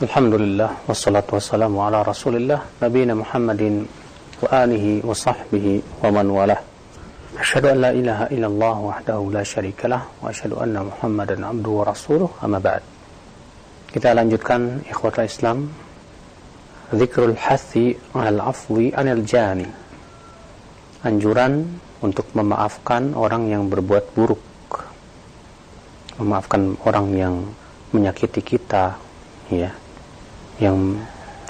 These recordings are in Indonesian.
Alhamdulillah wassalatu wassalamu ala Rasulillah nabiyina Muhammadin wa alihi wa sahbihi wa man walah. Asyhadu an la ilaha illallah wahdahu la syarikalah wa asyhadu anna Muhammadan abduhu wa rasuluhu amma ba'd. Kita lanjutkan ikhwatul Islam zikrul hathi al afwi anil jani. Anjuran untuk memaafkan orang yang berbuat buruk. Memaafkan orang yang menyakiti kita ya yang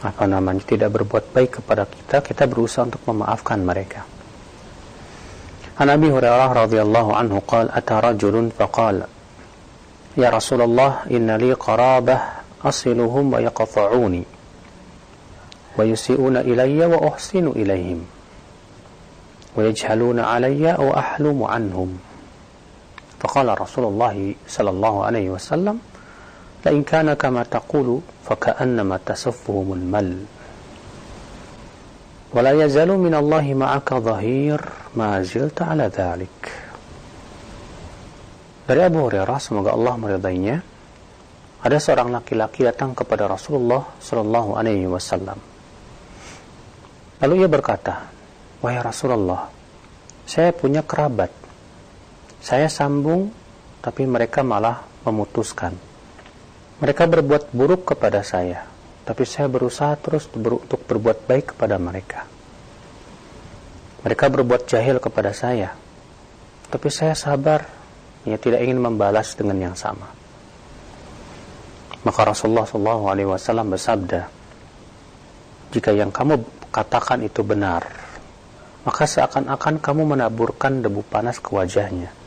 apa namanya tidak berbuat baik kepada kita, kita berusaha untuk memaafkan mereka. An Abi Hurairah radhiyallahu anhu qala ata rajulun faqala Ya Rasulullah inna li qarabah asiluhum wa yaqfa'uni wa yusi'una ilayya wa uhsinu ilayhim wa yajhaluna alayya wa ahlumu anhum faqala Rasulullah sallallahu alaihi wasallam لئن كان كما تقول فكأنما تسفهم المل ولا يزال من الله معك ظهير ما زلت على ذلك dari Abu Hurairah semoga Allah meridainya ada seorang laki-laki datang kepada Rasulullah Shallallahu Alaihi Wasallam lalu ia berkata wahai Rasulullah saya punya kerabat saya sambung tapi mereka malah memutuskan mereka berbuat buruk kepada saya, tapi saya berusaha terus untuk berbuat baik kepada mereka. Mereka berbuat jahil kepada saya, tapi saya sabar, ya tidak ingin membalas dengan yang sama. Maka Rasulullah SAW bersabda, jika yang kamu katakan itu benar, maka seakan-akan kamu menaburkan debu panas ke wajahnya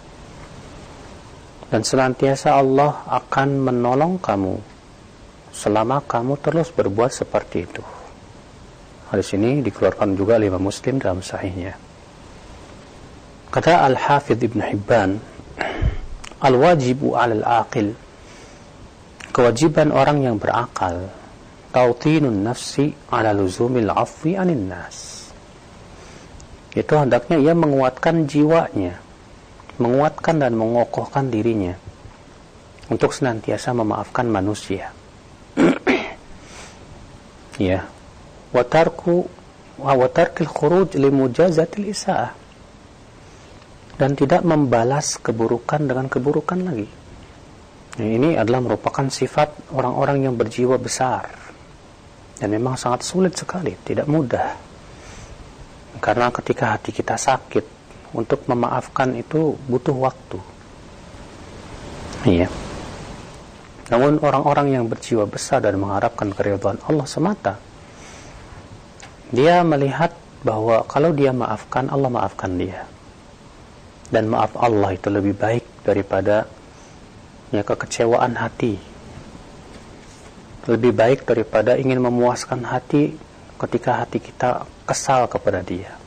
dan senantiasa Allah akan menolong kamu selama kamu terus berbuat seperti itu. Hadis ini dikeluarkan juga oleh Imam Muslim dalam sahihnya. Kata Al-Hafidh Ibn Hibban, Al-wajibu al aqil Kewajiban orang yang berakal Tautinun nafsi ala luzumil afwi anin nas Itu hendaknya ia menguatkan jiwanya menguatkan dan mengokohkan dirinya untuk senantiasa memaafkan manusia. ya. Watarku watarkil khuruj isaah dan tidak membalas keburukan dengan keburukan lagi. Nah, ini adalah merupakan sifat orang-orang yang berjiwa besar dan memang sangat sulit sekali, tidak mudah. Karena ketika hati kita sakit, untuk memaafkan itu butuh waktu. Iya. Namun orang-orang yang berjiwa besar dan mengharapkan keridhaan Allah semata, dia melihat bahwa kalau dia maafkan, Allah maafkan dia. Dan maaf Allah itu lebih baik daripada ya kekecewaan hati. Lebih baik daripada ingin memuaskan hati ketika hati kita kesal kepada dia.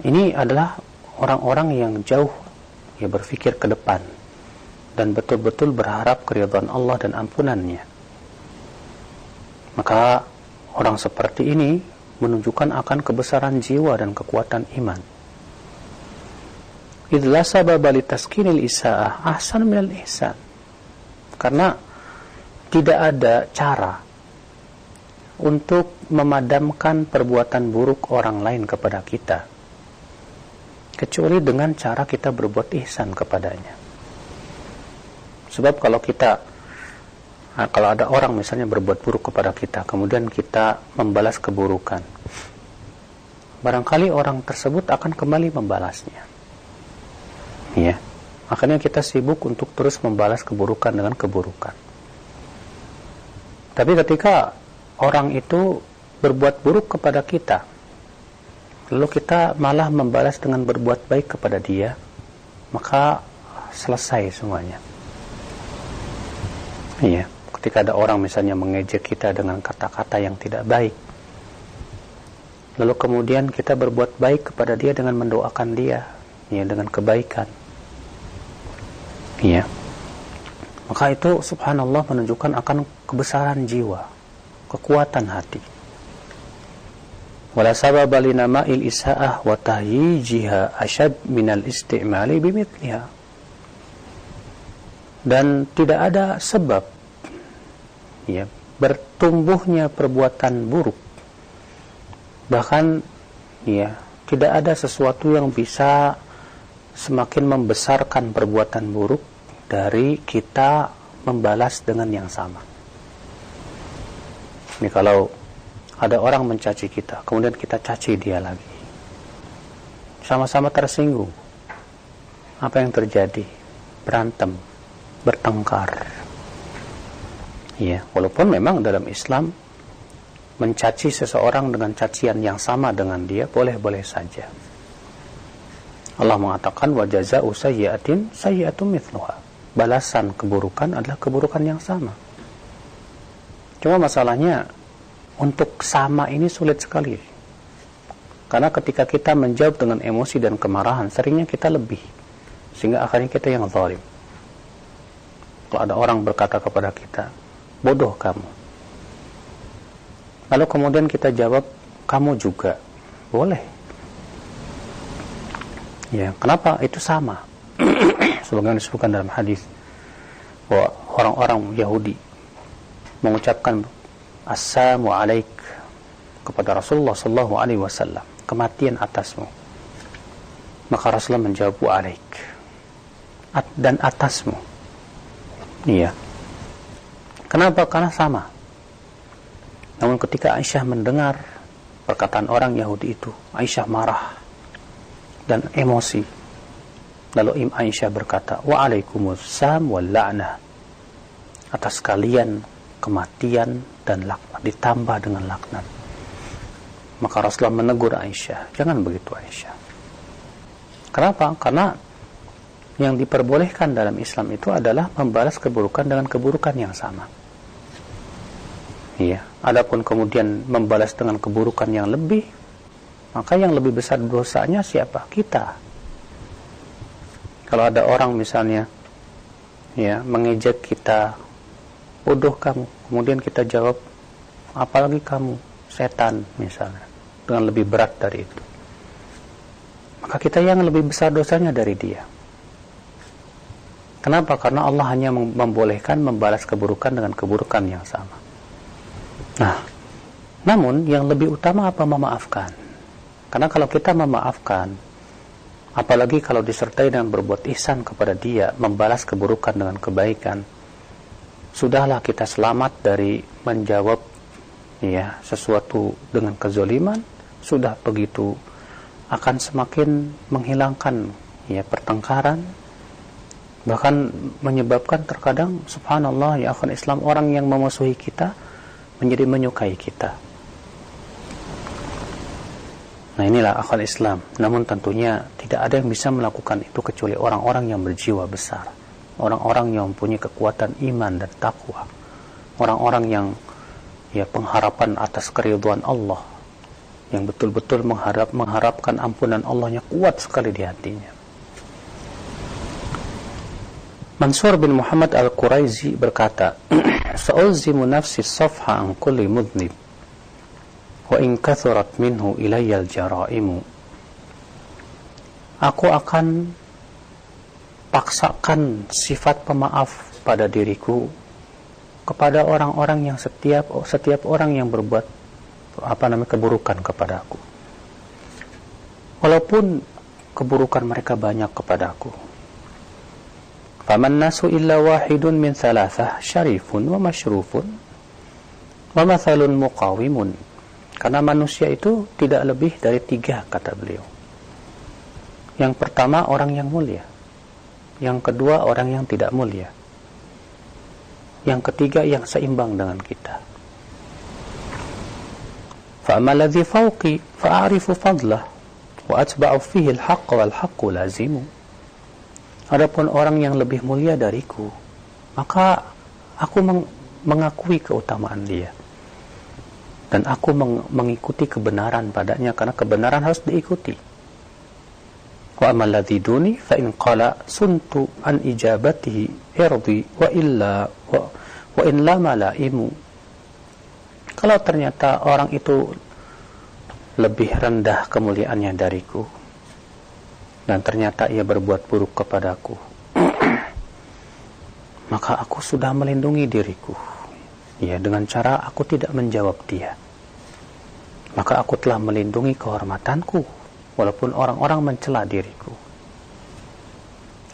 Ini adalah orang-orang yang jauh ya berpikir ke depan dan betul-betul berharap keridhaan Allah dan ampunannya. Maka orang seperti ini menunjukkan akan kebesaran jiwa dan kekuatan iman. Idlah sababa taskinil isa'ah ahsan minal ihsan. Karena tidak ada cara untuk memadamkan perbuatan buruk orang lain kepada kita kecuali dengan cara kita berbuat ihsan kepadanya. Sebab kalau kita nah, kalau ada orang misalnya berbuat buruk kepada kita, kemudian kita membalas keburukan, barangkali orang tersebut akan kembali membalasnya. Ya, makanya kita sibuk untuk terus membalas keburukan dengan keburukan. Tapi ketika orang itu berbuat buruk kepada kita, lalu kita malah membalas dengan berbuat baik kepada dia, maka selesai semuanya. Iya, ketika ada orang misalnya mengejek kita dengan kata-kata yang tidak baik, lalu kemudian kita berbuat baik kepada dia dengan mendoakan dia, ya dengan kebaikan. Iya. Maka itu subhanallah menunjukkan akan kebesaran jiwa, kekuatan hati wala sababa wa minal istimali bimithliha. Dan tidak ada sebab ya bertumbuhnya perbuatan buruk. Bahkan ya tidak ada sesuatu yang bisa semakin membesarkan perbuatan buruk dari kita membalas dengan yang sama. Ini kalau ada orang mencaci kita kemudian kita caci dia lagi sama-sama tersinggung apa yang terjadi berantem bertengkar. Ya, walaupun memang dalam Islam mencaci seseorang dengan cacian yang sama dengan dia boleh-boleh saja. Allah mengatakan wa jazaa'u sayyi'atin sayyi'atun mithluha. Balasan keburukan adalah keburukan yang sama. Cuma masalahnya untuk sama ini sulit sekali. Karena ketika kita menjawab dengan emosi dan kemarahan, seringnya kita lebih. Sehingga akhirnya kita yang zalim. Kalau ada orang berkata kepada kita, bodoh kamu. Lalu kemudian kita jawab, kamu juga. Boleh. Ya, kenapa? Itu sama. Sebagaimana disebutkan dalam hadis bahwa orang-orang Yahudi mengucapkan assalamu alaik kepada Rasulullah sallallahu alaihi wasallam, kematian atasmu. Maka Rasulullah menjawab alaik dan atasmu. Iya. Kenapa? Karena sama. Namun ketika Aisyah mendengar perkataan orang Yahudi itu, Aisyah marah dan emosi. Lalu Im Aisyah berkata, Wa'alaikumussalam wal la'nah. Atas kalian kematian dan laknat ditambah dengan laknat. Maka Rasulullah menegur Aisyah, jangan begitu Aisyah. Kenapa? Karena yang diperbolehkan dalam Islam itu adalah membalas keburukan dengan keburukan yang sama. Iya, adapun kemudian membalas dengan keburukan yang lebih, maka yang lebih besar dosanya siapa? Kita. Kalau ada orang misalnya ya mengejek kita bodoh kamu, kemudian kita jawab apalagi kamu setan misalnya dengan lebih berat dari itu. Maka kita yang lebih besar dosanya dari dia. Kenapa? Karena Allah hanya membolehkan membalas keburukan dengan keburukan yang sama. Nah, namun yang lebih utama apa memaafkan? Karena kalau kita memaafkan, apalagi kalau disertai dengan berbuat ihsan kepada dia, membalas keburukan dengan kebaikan, sudahlah kita selamat dari menjawab ya sesuatu dengan kezoliman, sudah begitu akan semakin menghilangkan ya pertengkaran, bahkan menyebabkan terkadang subhanallah ya akan Islam orang yang memusuhi kita menjadi menyukai kita. Nah inilah akal Islam. Namun tentunya tidak ada yang bisa melakukan itu kecuali orang-orang yang berjiwa besar orang-orang yang mempunyai kekuatan iman dan takwa. Orang-orang yang ya pengharapan atas keriduan Allah. Yang betul-betul mengharap mengharapkan ampunan Allahnya kuat sekali di hatinya. Mansur bin Muhammad Al-Quraizi berkata, "Sa'ulzimu nafsi safha an kulli mudnib wa in kathurat minhu ilayya al-jaraimu." Aku akan paksakan sifat pemaaf pada diriku kepada orang-orang yang setiap setiap orang yang berbuat apa namanya keburukan kepadaku. Walaupun keburukan mereka banyak kepadaku, Faman nasu illa wahidun min thalathah syarifun wa masyrufun wa mathalun muqawimun. Karena manusia itu tidak lebih dari tiga kata beliau. Yang pertama orang yang mulia Yang kedua orang yang tidak mulia. Yang ketiga yang seimbang dengan kita. فأما الذي فوقي فأعرف فضله وأتبع فيه الحق والحق لازم Adapun orang yang lebih mulia dariku, maka aku meng mengakui keutamaan dia. Dan aku meng mengikuti kebenaran padanya karena kebenaran harus diikuti. Wa amal ladzi duni fa in qala suntu an ijabatihi irdi wa illa wa, wa in lama laimu. Kalau ternyata orang itu lebih rendah kemuliaannya dariku, dan ternyata ia berbuat buruk kepadaku maka aku sudah melindungi diriku ya dengan cara aku tidak menjawab dia maka aku telah melindungi kehormatanku walaupun orang-orang mencela diriku.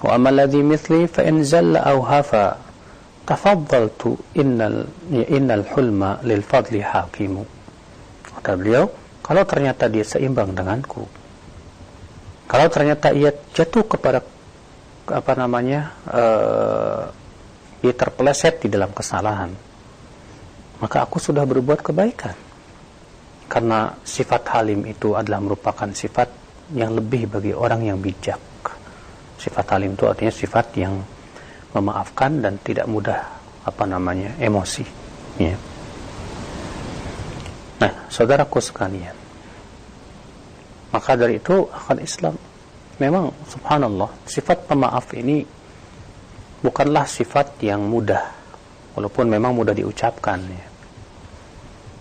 Wa amal ladzi mithli fa in zalla aw hafa tafaddaltu innal innal hulma lil fadli hakimu. Kata beliau kalau ternyata dia seimbang denganku kalau ternyata ia jatuh kepada apa namanya uh, dia terpeleset di dalam kesalahan maka aku sudah berbuat kebaikan karena sifat halim itu adalah merupakan sifat yang lebih bagi orang yang bijak sifat halim itu artinya sifat yang memaafkan dan tidak mudah apa namanya emosi ya. nah saudaraku sekalian maka dari itu akan Islam memang subhanallah sifat pemaaf ini bukanlah sifat yang mudah walaupun memang mudah diucapkan ya.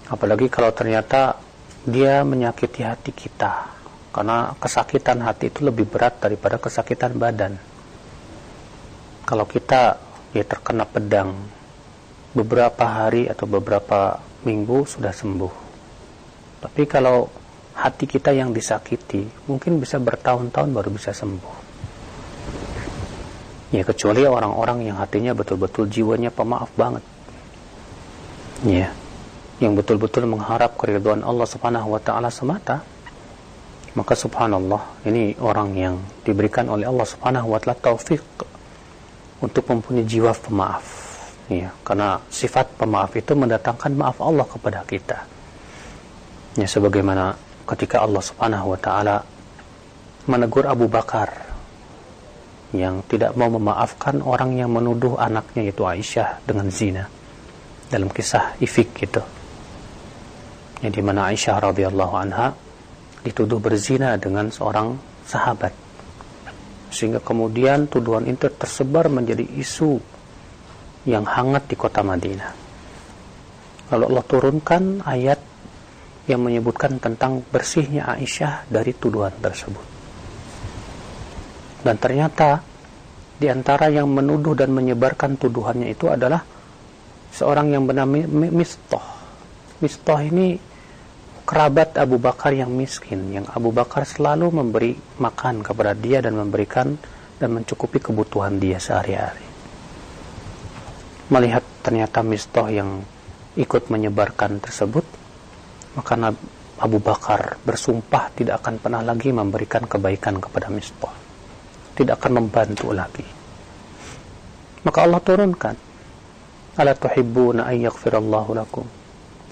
Apalagi kalau ternyata dia menyakiti hati kita. Karena kesakitan hati itu lebih berat daripada kesakitan badan. Kalau kita ya terkena pedang beberapa hari atau beberapa minggu sudah sembuh. Tapi kalau hati kita yang disakiti mungkin bisa bertahun-tahun baru bisa sembuh. Ya kecuali orang-orang yang hatinya betul-betul jiwanya pemaaf banget. Ya yang betul-betul mengharap keriduan Allah Subhanahu wa taala semata maka subhanallah ini orang yang diberikan oleh Allah Subhanahu wa taala taufik untuk mempunyai jiwa pemaaf. Ya karena sifat pemaaf itu mendatangkan maaf Allah kepada kita. Ya sebagaimana ketika Allah Subhanahu wa taala menegur Abu Bakar yang tidak mau memaafkan orang yang menuduh anaknya yaitu Aisyah dengan zina. Dalam kisah ifik itu yang di mana Aisyah radhiyallahu anha dituduh berzina dengan seorang sahabat sehingga kemudian tuduhan itu tersebar menjadi isu yang hangat di kota Madinah. Lalu Allah turunkan ayat yang menyebutkan tentang bersihnya Aisyah dari tuduhan tersebut. Dan ternyata di antara yang menuduh dan menyebarkan tuduhannya itu adalah seorang yang bernama Mistoh. Mistoh ini kerabat Abu Bakar yang miskin, yang Abu Bakar selalu memberi makan kepada dia dan memberikan dan mencukupi kebutuhan dia sehari-hari. Melihat ternyata Mistoh yang ikut menyebarkan tersebut, maka Abu Bakar bersumpah tidak akan pernah lagi memberikan kebaikan kepada Mistoh. Tidak akan membantu lagi. Maka Allah turunkan, Ala tuhibbuna an lakum.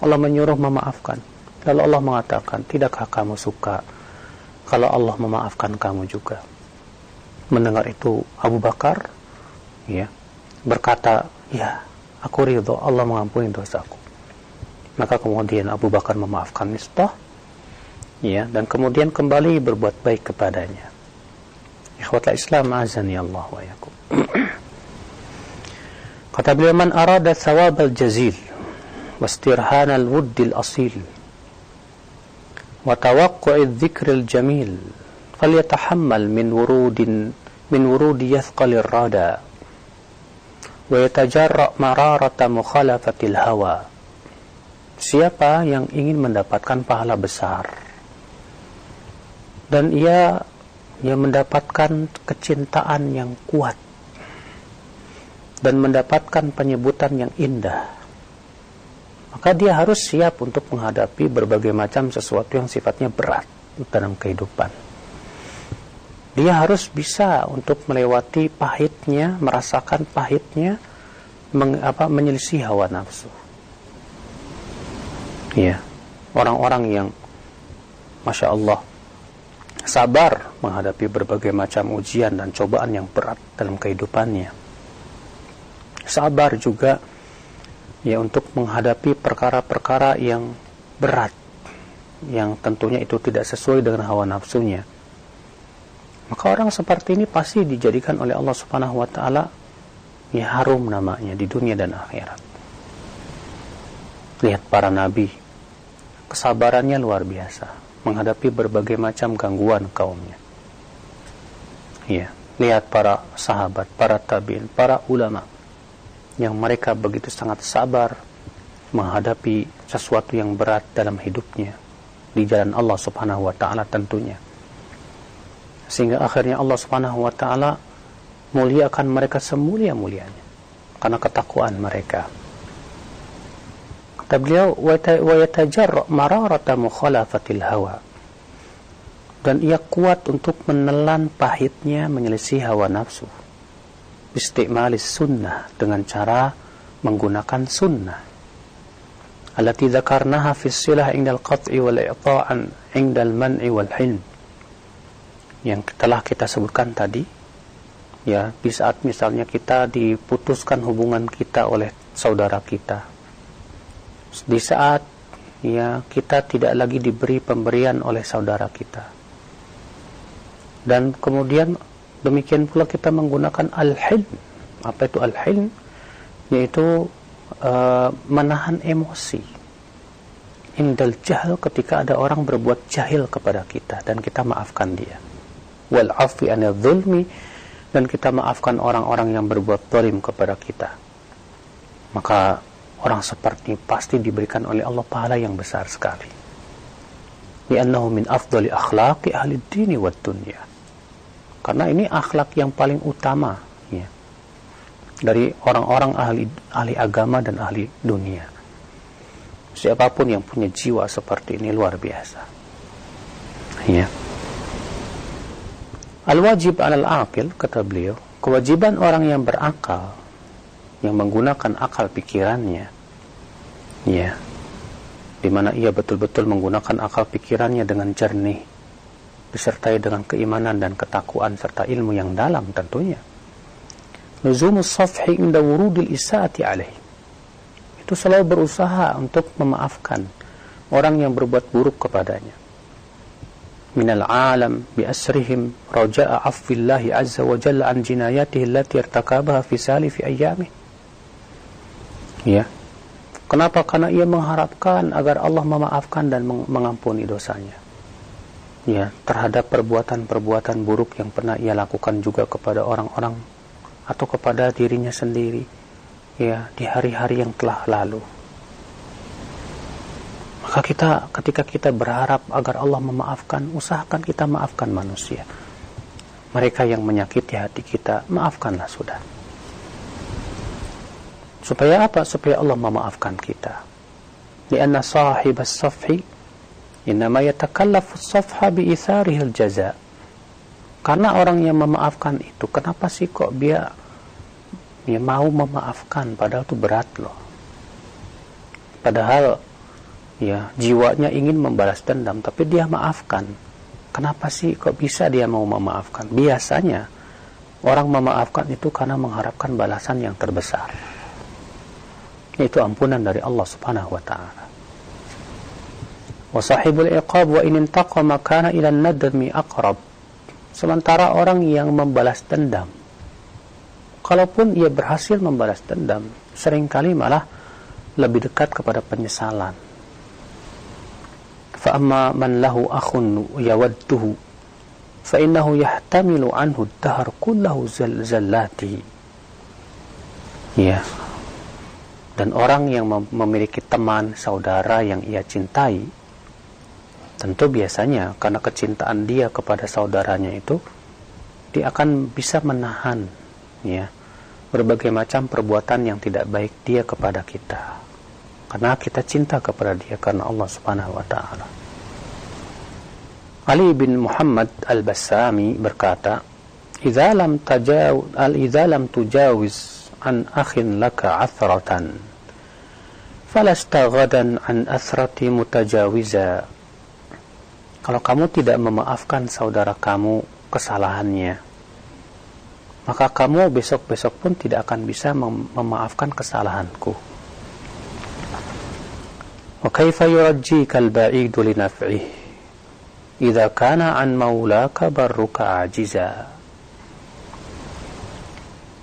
Allah menyuruh memaafkan Lalu Allah mengatakan, tidakkah kamu suka kalau Allah memaafkan kamu juga? Mendengar itu Abu Bakar ya berkata, ya aku ridho Allah mengampuni dosaku. Maka kemudian Abu Bakar memaafkan Mistah ya dan kemudian kembali berbuat baik kepadanya. Ikhwata Islam azani Allah wa yakum. Kata beliau man arada thawab al-jazil wastirhan al-wudd al-asil وتوقع الذكر الجميل فليتحمل من ورود من ورود يثقل الردى ويتجرأ مرارة مخالفة الهوى Siapa yang ingin mendapatkan pahala besar dan ia ia mendapatkan kecintaan yang kuat dan mendapatkan penyebutan yang indah maka dia harus siap untuk menghadapi berbagai macam sesuatu yang sifatnya berat dalam kehidupan. Dia harus bisa untuk melewati pahitnya, merasakan pahitnya, meng, apa, menyelisih hawa nafsu. Ya, orang-orang yang, masya Allah, sabar menghadapi berbagai macam ujian dan cobaan yang berat dalam kehidupannya. Sabar juga ya untuk menghadapi perkara-perkara yang berat yang tentunya itu tidak sesuai dengan hawa nafsunya. Maka orang seperti ini pasti dijadikan oleh Allah Subhanahu wa taala ya harum namanya di dunia dan akhirat. Lihat para nabi kesabarannya luar biasa menghadapi berbagai macam gangguan kaumnya. Ya lihat para sahabat para tabiin para ulama yang mereka begitu sangat sabar menghadapi sesuatu yang berat dalam hidupnya di jalan Allah Subhanahu wa taala tentunya. Sehingga akhirnya Allah Subhanahu wa taala muliakan mereka semulia-mulianya karena ketakwaan mereka. Kata beliau, wa yatajarra mararata mukhalafatil hawa. Dan ia kuat untuk menelan pahitnya menyelisih hawa nafsu. Istiqmalis sunnah dengan cara menggunakan sunnah. Allati dzakarnaha fi silah indal qat'i wal i'ta'an indal man'i wal hilm. Yang telah kita sebutkan tadi, ya di saat misalnya kita diputuskan hubungan kita oleh saudara kita di saat ya kita tidak lagi diberi pemberian oleh saudara kita. Dan kemudian demikian pula kita menggunakan al-hilm. Apa itu al-hilm? Yaitu uh, menahan emosi. Indal jahil ketika ada orang berbuat jahil kepada kita dan kita maafkan dia. Wal afi anil dan kita maafkan orang-orang yang berbuat zalim kepada kita. Maka orang seperti pasti diberikan oleh Allah pahala yang besar sekali. Li'annahu min afdali akhlaqi ahli dini wa dunya. Karena ini akhlak yang paling utama ya, dari orang-orang ahli ahli agama dan ahli dunia. Siapa pun yang punya jiwa seperti ini luar biasa. Ya. Al-wajib alal aqil kata beliau, kewajiban orang yang berakal yang menggunakan akal pikirannya ya di mana ia betul-betul menggunakan akal pikirannya dengan jernih disertai dengan keimanan dan ketakwaan serta ilmu yang dalam tentunya luzumus safhi inda wurudil isaati alaih itu selalu berusaha untuk memaafkan orang yang berbuat buruk kepadanya minal alam bi asrihim raja'a afwillahi azza wa jalla an jinayatihi allati irtakabaha fi salifi ayyamih Ya. Kenapa? Karena ia mengharapkan agar Allah memaafkan dan mengampuni dosanya. Ya, terhadap perbuatan-perbuatan buruk yang pernah ia lakukan juga kepada orang-orang atau kepada dirinya sendiri ya di hari-hari yang telah lalu. Maka kita ketika kita berharap agar Allah memaafkan, usahakan kita maafkan manusia. Mereka yang menyakiti hati kita, maafkanlah sudah. Supaya apa? Supaya Allah memaafkan kita. Lianna sahib as-safhi innama yatakallafu as-safha bi'itharihi al-jaza. Karena orang yang memaafkan itu, kenapa sih kok dia dia mau memaafkan padahal itu berat loh. Padahal ya jiwanya ingin membalas dendam tapi dia maafkan. Kenapa sih kok bisa dia mau memaafkan? Biasanya orang memaafkan itu karena mengharapkan balasan yang terbesar yaitu ampunan dari Allah Subhanahu wa taala. Wa sahibul iqab wa in intaqama kana ila nadmi aqrab. Sementara orang yang membalas dendam kalaupun ia berhasil membalas dendam, sering kali malah lebih dekat kepada penyesalan. Fa amma man lahu akhun yawadduhu fa innahu yahtamilu anhu ad-dahr kullahu zallatihi. Ya, dan orang yang memiliki teman, saudara yang ia cintai, tentu biasanya karena kecintaan dia kepada saudaranya itu, dia akan bisa menahan ya berbagai macam perbuatan yang tidak baik dia kepada kita. Karena kita cinta kepada dia karena Allah Subhanahu wa taala. Ali bin Muhammad Al-Bassami berkata, "Idza lam tajaw al-idza lam tujawiz an akhin laka athratan ghadan an athrati mutajawiza kalau kamu tidak memaafkan saudara kamu kesalahannya maka kamu besok-besok pun tidak akan bisa mem memaafkan kesalahanku. Wa kaifa yurajjika naf'ihi? Idza kana an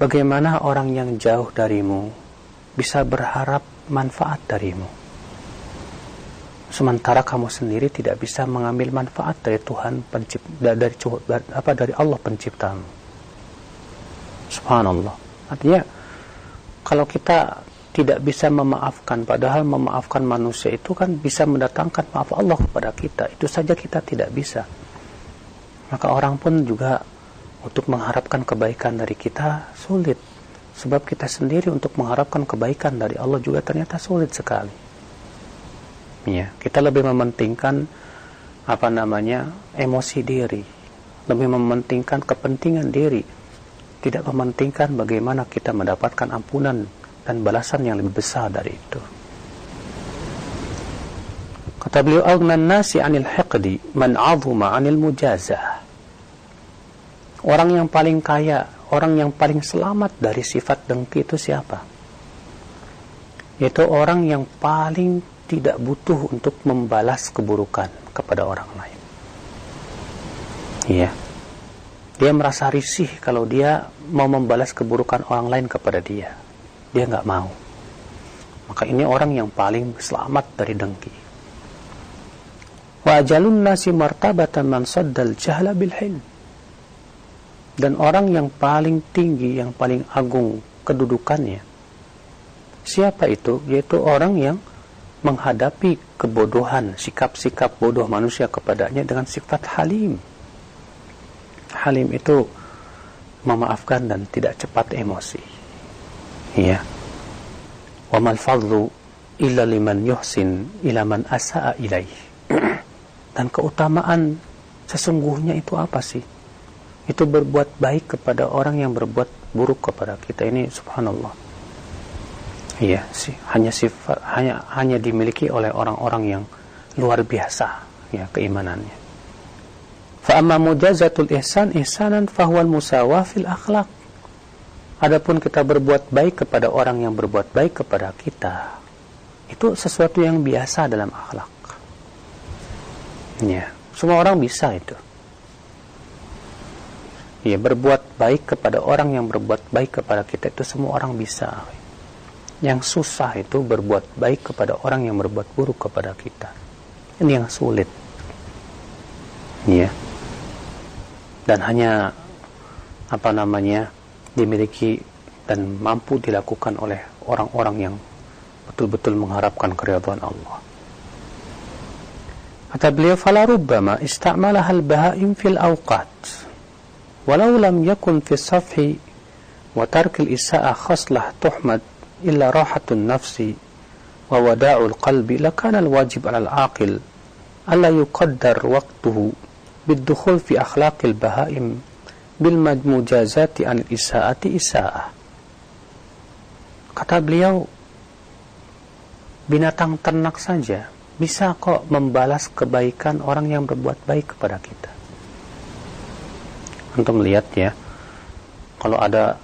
Bagaimana orang yang jauh darimu bisa berharap manfaat darimu? Sementara kamu sendiri tidak bisa mengambil manfaat dari Tuhan pencipta dari apa dari Allah penciptamu. Subhanallah. Artinya kalau kita tidak bisa memaafkan padahal memaafkan manusia itu kan bisa mendatangkan maaf Allah kepada kita itu saja kita tidak bisa maka orang pun juga untuk mengharapkan kebaikan dari kita sulit sebab kita sendiri untuk mengharapkan kebaikan dari Allah juga ternyata sulit sekali ya kita lebih mementingkan apa namanya emosi diri lebih mementingkan kepentingan diri tidak mementingkan bagaimana kita mendapatkan ampunan dan balasan yang lebih besar dari itu. Kata beliau, "Aghnan nasi 'anil hiqdi man 'azuma 'anil mujazah." Orang yang paling kaya, orang yang paling selamat dari sifat dengki itu siapa? Yaitu orang yang paling tidak butuh untuk membalas keburukan kepada orang lain. Iya. Dia merasa risih kalau dia mau membalas keburukan orang lain kepada dia. Dia nggak mau. Maka ini orang yang paling selamat dari dengki. Wa nasi martabatan man saddal jahla bil dan orang yang paling tinggi yang paling agung kedudukannya siapa itu? Yaitu orang yang menghadapi kebodohan sikap-sikap bodoh manusia kepadanya dengan sifat halim. Halim itu memaafkan dan tidak cepat emosi. Ya wa mal fadlu illa liman yuhsin ila man asaa ilaih. Dan keutamaan sesungguhnya itu apa sih? Itu berbuat baik kepada orang yang berbuat buruk kepada kita. Ini subhanallah iya sih hanya sifat hanya hanya dimiliki oleh orang-orang yang luar biasa ya keimanannya fa amma mujazatul ihsan ihsanan fahuwal musawah fil akhlaq Adapun kita berbuat baik kepada orang yang berbuat baik kepada kita, itu sesuatu yang biasa dalam akhlak. Ya, semua orang bisa itu. Ya, berbuat baik kepada orang yang berbuat baik kepada kita itu semua orang bisa. Yang susah itu berbuat baik kepada orang yang berbuat buruk kepada kita. Ini yang sulit. Ya. Dan hanya apa namanya? dimiliki dan mampu dilakukan oleh orang-orang yang betul-betul mengharapkan keridhaan Allah. Kata beliau, "Fala rubbama istamalaha al-bahaim fil awqat, walau lam yakun fi safhi wa tark al-isa'a khaslah tuhmad illa rahatun nafsi wa wada'ul qalbi lakana على العاقل 'ala al-aqil بالدخول yuqaddar أخلاق البهائم بالمجازات fi akhlaqil bahaim bil an isaati isaah. Kata beliau binatang ternak saja bisa kok membalas kebaikan orang yang berbuat baik kepada kita. Untuk melihat ya kalau ada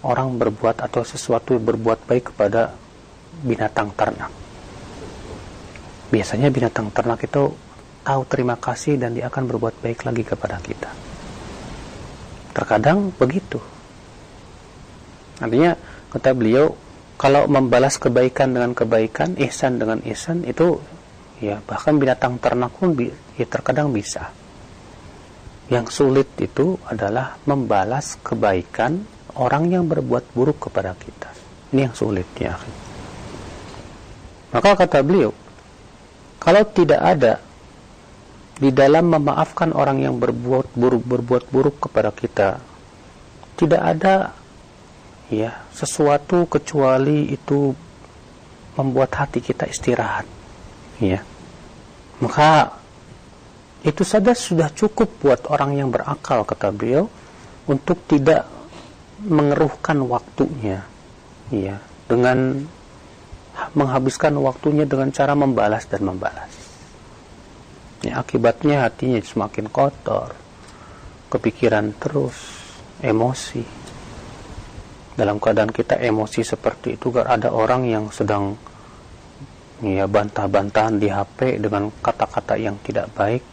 orang berbuat atau sesuatu berbuat baik kepada binatang ternak. Biasanya binatang ternak itu tahu terima kasih dan dia akan berbuat baik lagi kepada kita. Terkadang begitu. Artinya kata beliau kalau membalas kebaikan dengan kebaikan, ihsan dengan ihsan itu ya bahkan binatang ternak pun ya terkadang bisa. Yang sulit itu adalah membalas kebaikan orang yang berbuat buruk kepada kita. Ini yang sulit ya. Maka kata beliau, kalau tidak ada di dalam memaafkan orang yang berbuat buruk berbuat buruk kepada kita tidak ada ya sesuatu kecuali itu membuat hati kita istirahat ya maka itu saja sudah cukup buat orang yang berakal kata beliau untuk tidak mengeruhkan waktunya ya dengan menghabiskan waktunya dengan cara membalas dan membalas Ya, akibatnya hatinya semakin kotor, kepikiran terus, emosi. Dalam keadaan kita emosi seperti itu, gak ada orang yang sedang ya bantah-bantahan di HP dengan kata-kata yang tidak baik,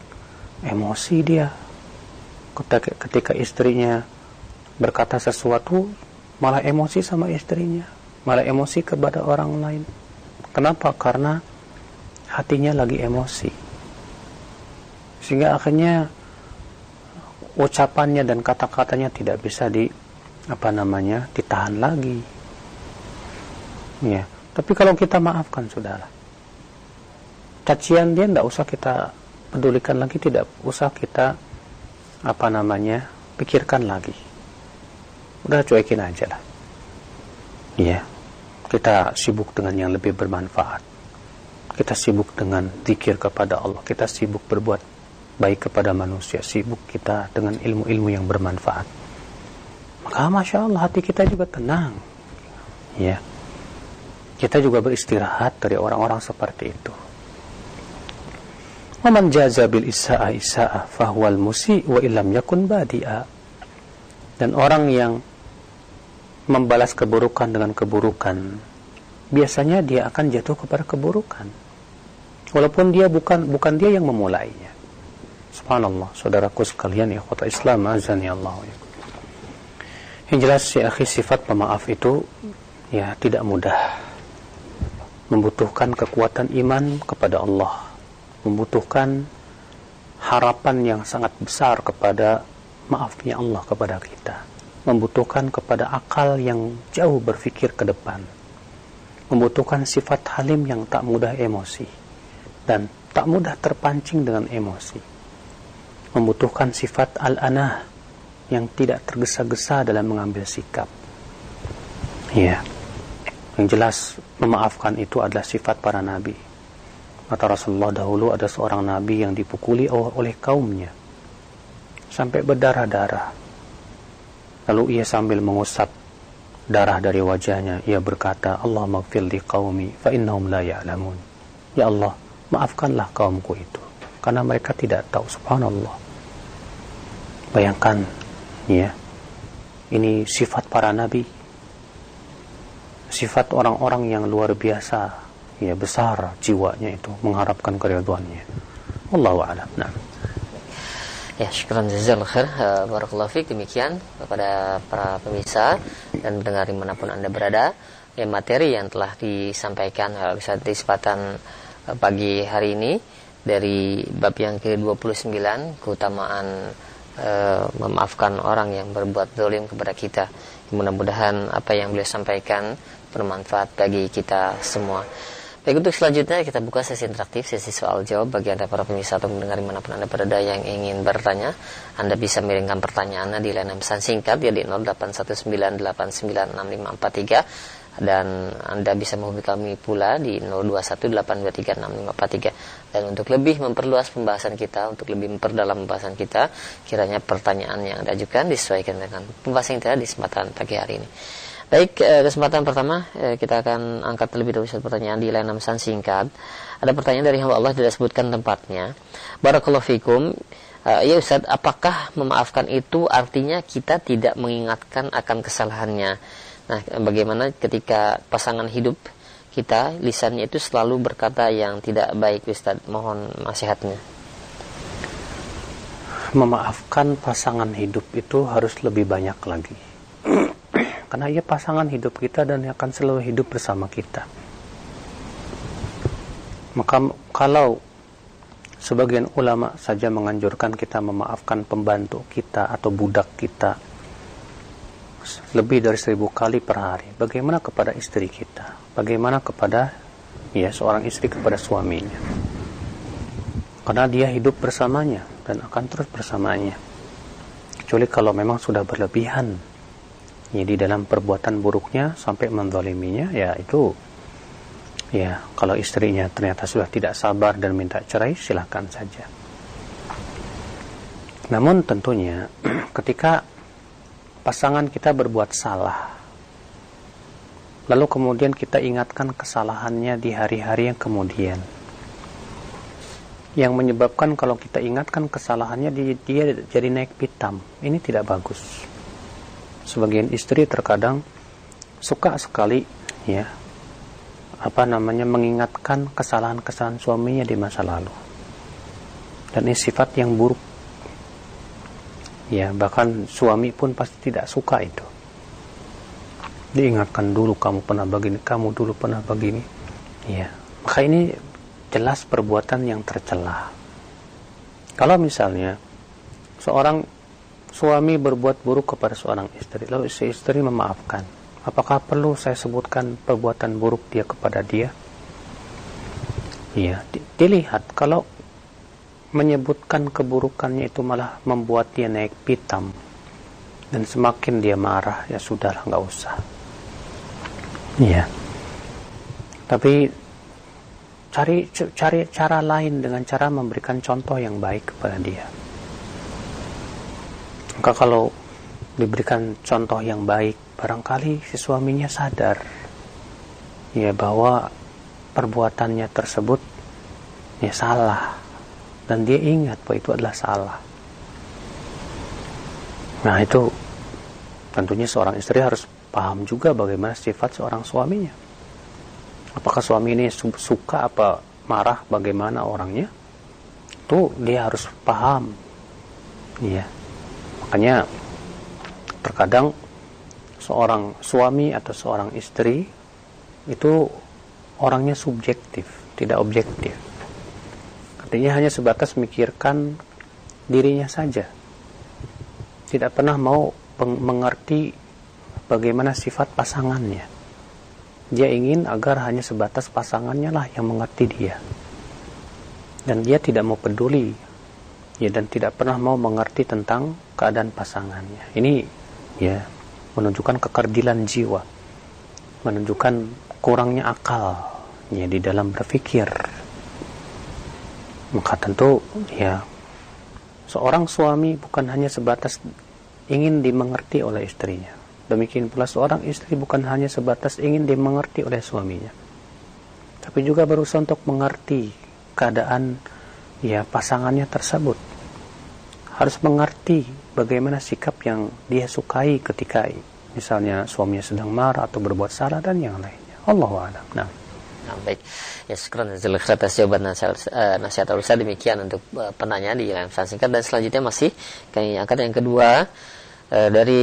emosi dia. Ketika, ketika istrinya berkata sesuatu, malah emosi sama istrinya, malah emosi kepada orang lain. Kenapa? Karena hatinya lagi emosi sehingga akhirnya ucapannya dan kata-katanya tidak bisa di apa namanya ditahan lagi Ya. Tapi kalau kita maafkan saudara, cacian dia tidak usah kita pedulikan lagi, tidak usah kita apa namanya pikirkan lagi. Udah cuekin aja lah. Iya. Kita sibuk dengan yang lebih bermanfaat. Kita sibuk dengan zikir kepada Allah. Kita sibuk berbuat baik kepada manusia. Sibuk kita dengan ilmu-ilmu yang bermanfaat. Maka Masya Allah hati kita juga tenang. Ya. Kita juga beristirahat dari orang-orang seperti itu. Waman jaza bil isa'a isa'a fahuwal musi wa illam yakun badi'a. Dan orang yang membalas keburukan dengan keburukan, biasanya dia akan jatuh kepada keburukan. Walaupun dia bukan bukan dia yang memulainya. Subhanallah, saudaraku sekalian, ikhwata Islam, azani Allah. Yang jelas, ya akhi, sifat pemaaf itu ya tidak mudah membutuhkan kekuatan iman kepada Allah, membutuhkan harapan yang sangat besar kepada maafnya Allah kepada kita, membutuhkan kepada akal yang jauh berpikir ke depan, membutuhkan sifat halim yang tak mudah emosi dan tak mudah terpancing dengan emosi, membutuhkan sifat al-anah yang tidak tergesa-gesa dalam mengambil sikap. Ya. Yang jelas memaafkan itu adalah sifat para nabi. Kata Rasulullah dahulu ada seorang nabi yang dipukuli oleh kaumnya sampai berdarah-darah. Lalu ia sambil mengusap darah dari wajahnya, ia berkata, Allah maghfir li qaumi fa innahum la ya'lamun. Ya Allah, maafkanlah kaumku itu karena mereka tidak tahu subhanallah. Bayangkan ya. Ini sifat para nabi sifat orang-orang yang luar biasa ya besar jiwanya itu mengharapkan keridhaannya Allahu a'lam nah Ya, syukran jazal khair. Uh, Barakallahu demikian kepada para pemirsa dan pendengar di mana pun Anda berada. Ya, materi yang telah disampaikan uh, bisa kesempatan uh, pagi hari ini dari bab yang ke-29 keutamaan memaafkan orang yang berbuat zalim kepada kita. Mudah-mudahan apa yang beliau sampaikan bermanfaat bagi kita semua. Baik untuk selanjutnya kita buka sesi interaktif, sesi soal jawab bagi anda para pemirsa atau mendengar di mana pun anda berada yang ingin bertanya. Anda bisa miringkan pertanyaannya di layanan pesan singkat ya di 0819896543 dan Anda bisa menghubungi kami pula di 0218236543 dan untuk lebih memperluas pembahasan kita untuk lebih memperdalam pembahasan kita kiranya pertanyaan yang Anda ajukan disesuaikan dengan pembahasan kita di kesempatan pagi hari ini Baik, eh, kesempatan pertama eh, kita akan angkat terlebih dahulu satu pertanyaan di layanan pesan singkat. Ada pertanyaan dari hamba Allah tidak sebutkan tempatnya. Barakallahu fikum. Uh, ya Ustaz, apakah memaafkan itu artinya kita tidak mengingatkan akan kesalahannya? Nah, bagaimana ketika pasangan hidup kita lisannya itu selalu berkata yang tidak baik Ustaz? Mohon nasihatnya. Memaafkan pasangan hidup itu harus lebih banyak lagi karena ia pasangan hidup kita dan akan selalu hidup bersama kita. Maka kalau sebagian ulama saja menganjurkan kita memaafkan pembantu kita atau budak kita lebih dari seribu kali per hari bagaimana kepada istri kita? Bagaimana kepada ya seorang istri kepada suaminya? Karena dia hidup bersamanya dan akan terus bersamanya. Kecuali kalau memang sudah berlebihan ya di dalam perbuatan buruknya sampai mendoliminya ya itu ya kalau istrinya ternyata sudah tidak sabar dan minta cerai silahkan saja. Namun tentunya ketika pasangan kita berbuat salah lalu kemudian kita ingatkan kesalahannya di hari-hari yang kemudian yang menyebabkan kalau kita ingatkan kesalahannya dia jadi naik pitam. Ini tidak bagus sebagian istri terkadang suka sekali ya apa namanya mengingatkan kesalahan-kesalahan suaminya di masa lalu. Dan ini sifat yang buruk. Ya bahkan suami pun pasti tidak suka itu. Diingatkan dulu kamu pernah begini kamu dulu pernah begini. Ya maka ini jelas perbuatan yang tercela. Kalau misalnya seorang suami berbuat buruk kepada seorang istri lalu si istri memaafkan Apakah perlu saya sebutkan perbuatan buruk dia kepada dia? Iya, dilihat kalau menyebutkan keburukannya itu malah membuat dia naik pitam dan semakin dia marah ya sudahlah nggak usah. Iya. Tapi cari cari cara lain dengan cara memberikan contoh yang baik kepada dia. Maka kalau diberikan contoh yang baik, barangkali si suaminya sadar ya bahwa perbuatannya tersebut ya salah. Dan dia ingat bahwa itu adalah salah. Nah, itu tentunya seorang istri harus paham juga bagaimana sifat seorang suaminya. Apakah suami ini suka apa marah bagaimana orangnya? Itu dia harus paham. Iya makanya terkadang seorang suami atau seorang istri itu orangnya subjektif tidak objektif. Artinya hanya sebatas memikirkan dirinya saja. Tidak pernah mau mengerti bagaimana sifat pasangannya. Dia ingin agar hanya sebatas pasangannya lah yang mengerti dia. Dan dia tidak mau peduli ya dan tidak pernah mau mengerti tentang keadaan pasangannya. Ini ya menunjukkan kekerdilan jiwa. Menunjukkan kurangnya akal ya di dalam berpikir. Maka tentu ya seorang suami bukan hanya sebatas ingin dimengerti oleh istrinya Demikian pula seorang istri bukan hanya sebatas ingin dimengerti oleh suaminya, tapi juga berusaha untuk mengerti keadaan ya pasangannya tersebut. Harus mengerti bagaimana sikap yang dia sukai ketika misalnya suaminya sedang marah atau berbuat salah dan yang lainnya. Allah a'lam. Nah. Nah, baik. Ya, sekarang atas jawaban nasihat, uh, Ustaz demikian untuk uh, penanya di dalam singkat dan selanjutnya masih kami angkat yang kedua e, dari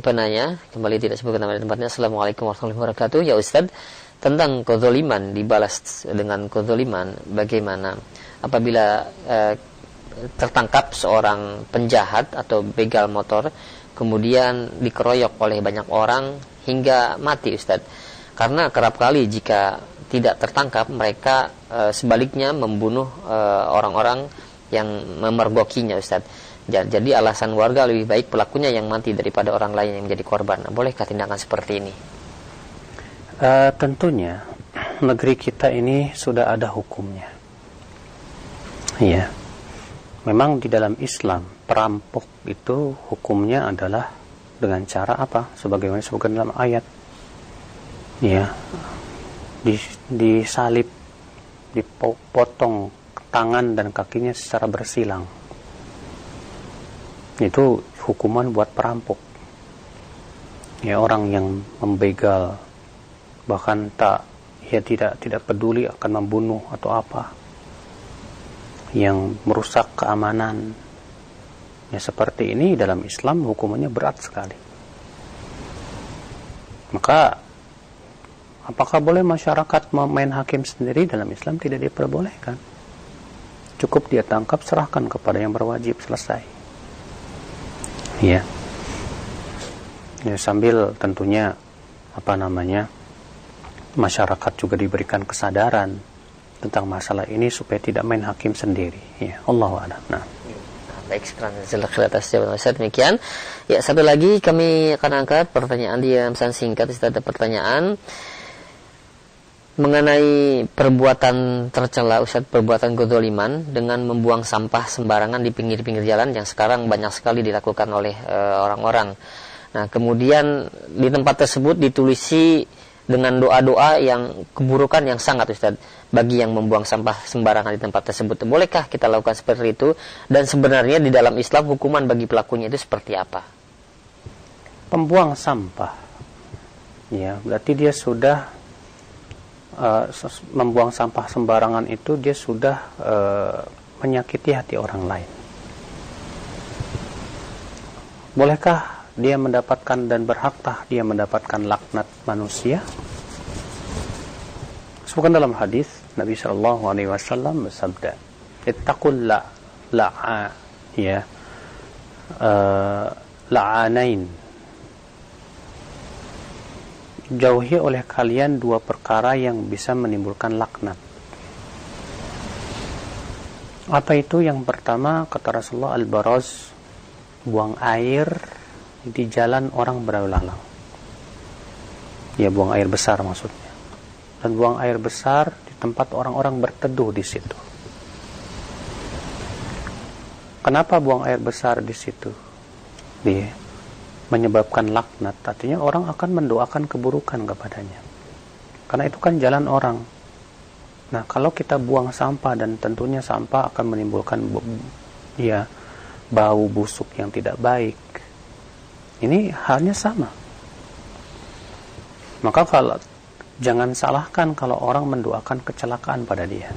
penanya kembali tidak sebutkan nama tempatnya Assalamualaikum warahmatullahi wabarakatuh ya Ustadz tentang kezoliman dibalas dengan kezoliman bagaimana apabila e, tertangkap seorang penjahat atau begal motor kemudian dikeroyok oleh banyak orang hingga mati Ustadz karena kerap kali jika tidak tertangkap mereka e, sebaliknya membunuh orang-orang yang memergokinya Ustadz jadi alasan warga lebih baik pelakunya yang mati daripada orang lain yang menjadi korban. Nah, bolehkah tindakan seperti ini? Uh, tentunya negeri kita ini sudah ada hukumnya. Iya. Memang di dalam Islam perampok itu hukumnya adalah dengan cara apa? Sebagaimana disebutkan dalam ayat. Ya. Di, disalib, dipotong tangan dan kakinya secara bersilang itu hukuman buat perampok ya orang yang membegal bahkan tak ya tidak tidak peduli akan membunuh atau apa yang merusak keamanan. Ya seperti ini dalam Islam hukumannya berat sekali. Maka apakah boleh masyarakat main hakim sendiri dalam Islam? Tidak diperbolehkan. Cukup dia tangkap serahkan kepada yang berwajib selesai. Ya. Ya sambil tentunya apa namanya masyarakat juga diberikan kesadaran tentang masalah ini supaya tidak main hakim sendiri ya Allah a'lam nah Baik, sekarang ke atas jawaban Ustaz demikian. Ya, satu lagi kami akan angkat pertanyaan di dalam singkat. Ada pertanyaan mengenai perbuatan tercela Ustaz perbuatan kezaliman dengan membuang sampah sembarangan di pinggir-pinggir jalan yang sekarang banyak sekali dilakukan oleh eh, orang-orang. Uh, nah, kemudian di tempat tersebut ditulisi dengan doa-doa yang keburukan yang sangat Ustaz bagi yang membuang sampah sembarangan di tempat tersebut. Bolehkah kita lakukan seperti itu? Dan sebenarnya di dalam Islam hukuman bagi pelakunya itu seperti apa? Pembuang sampah. Ya, berarti dia sudah uh, membuang sampah sembarangan itu dia sudah uh, menyakiti hati orang lain. Bolehkah dia mendapatkan dan berhaktah dia mendapatkan laknat manusia? Sebutkan dalam hadis Nabi Shallallahu Alaihi Wasallam bersabda, "Ittaqul la la'a ya uh, la'anain." jauhi oleh kalian dua perkara yang bisa menimbulkan laknat. Apa itu? Yang pertama kata Rasulullah al-baraz buang air di jalan orang berlalu lalang. Ya buang air besar maksudnya. Dan buang air besar tempat orang-orang berteduh di situ. Kenapa buang air besar di situ? Dia menyebabkan laknat. Artinya orang akan mendoakan keburukan kepadanya. Karena itu kan jalan orang. Nah, kalau kita buang sampah dan tentunya sampah akan menimbulkan ya bau busuk yang tidak baik. Ini halnya sama. Maka kalau jangan salahkan kalau orang mendoakan kecelakaan pada dia.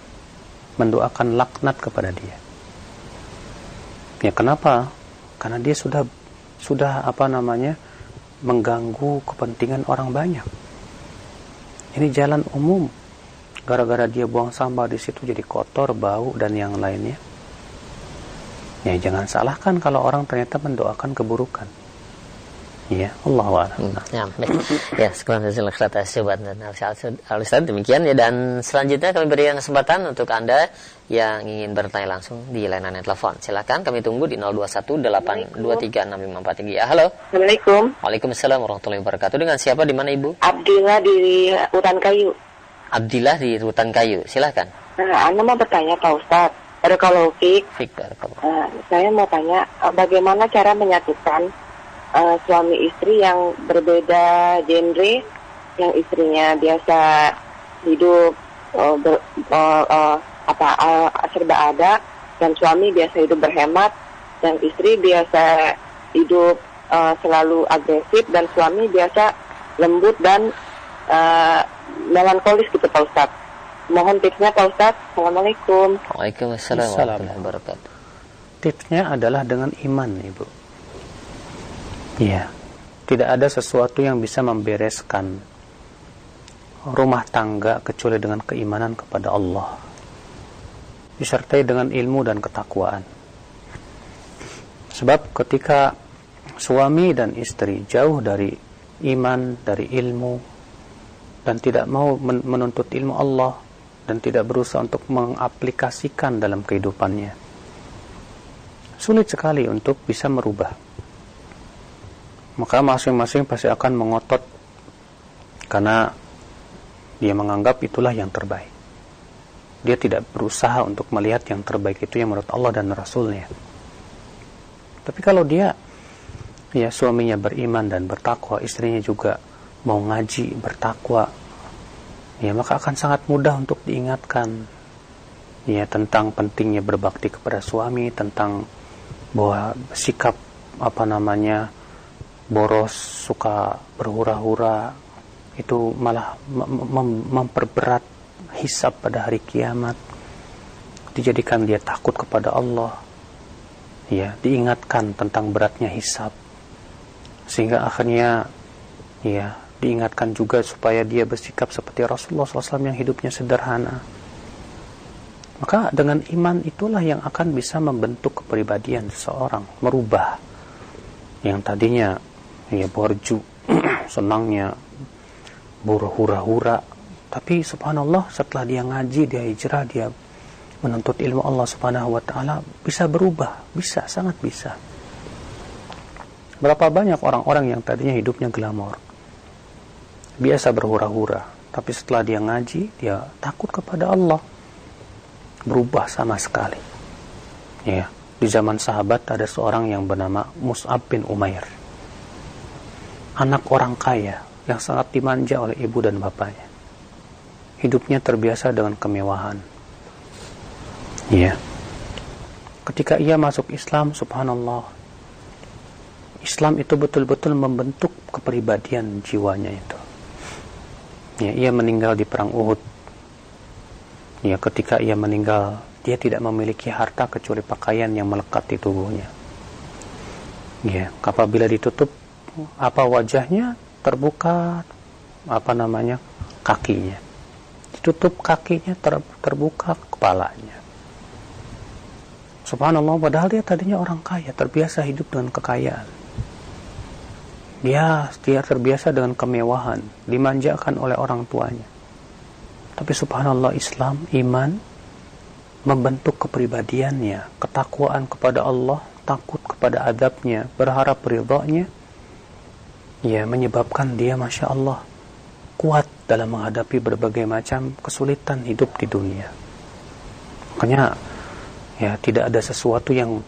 Mendoakan laknat kepada dia. Ya kenapa? Karena dia sudah sudah apa namanya mengganggu kepentingan orang banyak. Ini jalan umum. Gara-gara dia buang sampah di situ jadi kotor, bau dan yang lainnya. Ya jangan salahkan kalau orang ternyata mendoakan keburukan. Ya, Allah hmm, Ya, baik. Ya, sekarang jazakallahu atas sobat dan al demikian ya dan selanjutnya kami berikan kesempatan untuk Anda yang ingin bertanya langsung di layanan telepon. Silakan kami tunggu di 0218236543. Ya, halo. Assalamualaikum. Waalaikumsalam warahmatullahi wabarakatuh. Dengan siapa di mana Ibu? Abdillah di Hutan Kayu. Abdillah di Hutan Kayu. Silakan. Nah, Anda mau bertanya Pak Ustadz. Barakallahu Fik. Fik, uh, saya mau tanya, uh, bagaimana cara menyatukan uh, suami istri yang berbeda genre, yang istrinya biasa hidup uh, ber, uh, uh, apa uh, serba ada, dan suami biasa hidup berhemat, dan istri biasa hidup uh, selalu agresif, dan suami biasa lembut dan uh, melankolis gitu Pak Ustadz. Mohon tipsnya Pak Ustadz. Assalamualaikum. Waalaikumsalam warahmatullahi wabarakatuh. Tipsnya adalah dengan iman, Ibu. Iya. Tidak ada sesuatu yang bisa membereskan rumah tangga kecuali dengan keimanan kepada Allah. Disertai dengan ilmu dan ketakwaan. Sebab ketika suami dan istri jauh dari iman, dari ilmu, dan tidak mau menuntut ilmu Allah, dan tidak berusaha untuk mengaplikasikan dalam kehidupannya. Sulit sekali untuk bisa merubah. Maka masing-masing pasti akan mengotot karena dia menganggap itulah yang terbaik. Dia tidak berusaha untuk melihat yang terbaik itu yang menurut Allah dan Rasulnya. Tapi kalau dia ya suaminya beriman dan bertakwa, istrinya juga mau ngaji, bertakwa, ya maka akan sangat mudah untuk diingatkan ya tentang pentingnya berbakti kepada suami tentang bahwa sikap apa namanya boros suka berhura-hura itu malah mem memperberat hisap pada hari kiamat. Dijadikan dia takut kepada Allah. Ya diingatkan tentang beratnya hisap sehingga akhirnya ya diingatkan juga supaya dia bersikap seperti Rasulullah SAW yang hidupnya sederhana. Maka dengan iman itulah yang akan bisa membentuk kepribadian seseorang, merubah yang tadinya ya borju, senangnya berhura-hura, tapi subhanallah setelah dia ngaji, dia hijrah, dia menuntut ilmu Allah Subhanahu wa taala bisa berubah, bisa sangat bisa. Berapa banyak orang-orang yang tadinya hidupnya glamor, biasa berhura-hura. Tapi setelah dia ngaji dia takut kepada Allah. Berubah sama sekali. Ya di zaman sahabat ada seorang yang bernama Mus'ab bin Umair anak orang kaya yang sangat dimanja oleh ibu dan bapaknya. Hidupnya terbiasa dengan kemewahan. Ya ketika ia masuk Islam subhanallah Islam itu betul-betul membentuk kepribadian jiwanya itu. Ya, ia meninggal di perang Uhud. Ya ketika ia meninggal dia tidak memiliki harta kecuali pakaian yang melekat di tubuhnya. Ya apabila ditutup apa wajahnya terbuka apa namanya kakinya? Ditutup kakinya ter, terbuka kepalanya. Subhanallah padahal dia tadinya orang kaya terbiasa hidup dengan kekayaan. Dia dia terbiasa dengan kemewahan dimanjakan oleh orang tuanya. Tapi subhanallah Islam iman membentuk kepribadiannya ketakwaan kepada Allah takut kepada adabnya berharap ridhonya ya menyebabkan dia masya Allah kuat dalam menghadapi berbagai macam kesulitan hidup di dunia makanya ya tidak ada sesuatu yang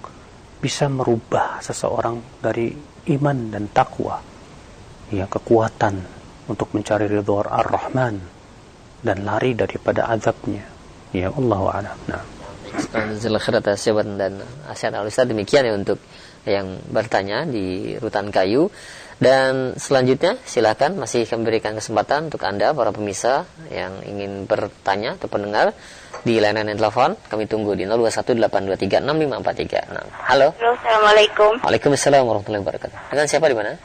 bisa merubah seseorang dari iman dan takwa ya kekuatan untuk mencari ridho ar-Rahman dan lari daripada azabnya Ya Allah a'lam. Nah. Jazakallahu atas jawaban dan asyad al demikian ya untuk yang bertanya di rutan kayu. Dan selanjutnya silakan masih kami berikan kesempatan untuk anda para pemirsa yang ingin bertanya atau pendengar di layanan telepon kami tunggu di 0218236543 nah, halo. Halo assalamualaikum. Waalaikumsalam warahmatullahi wabarakatuh. Dengan siapa di mana?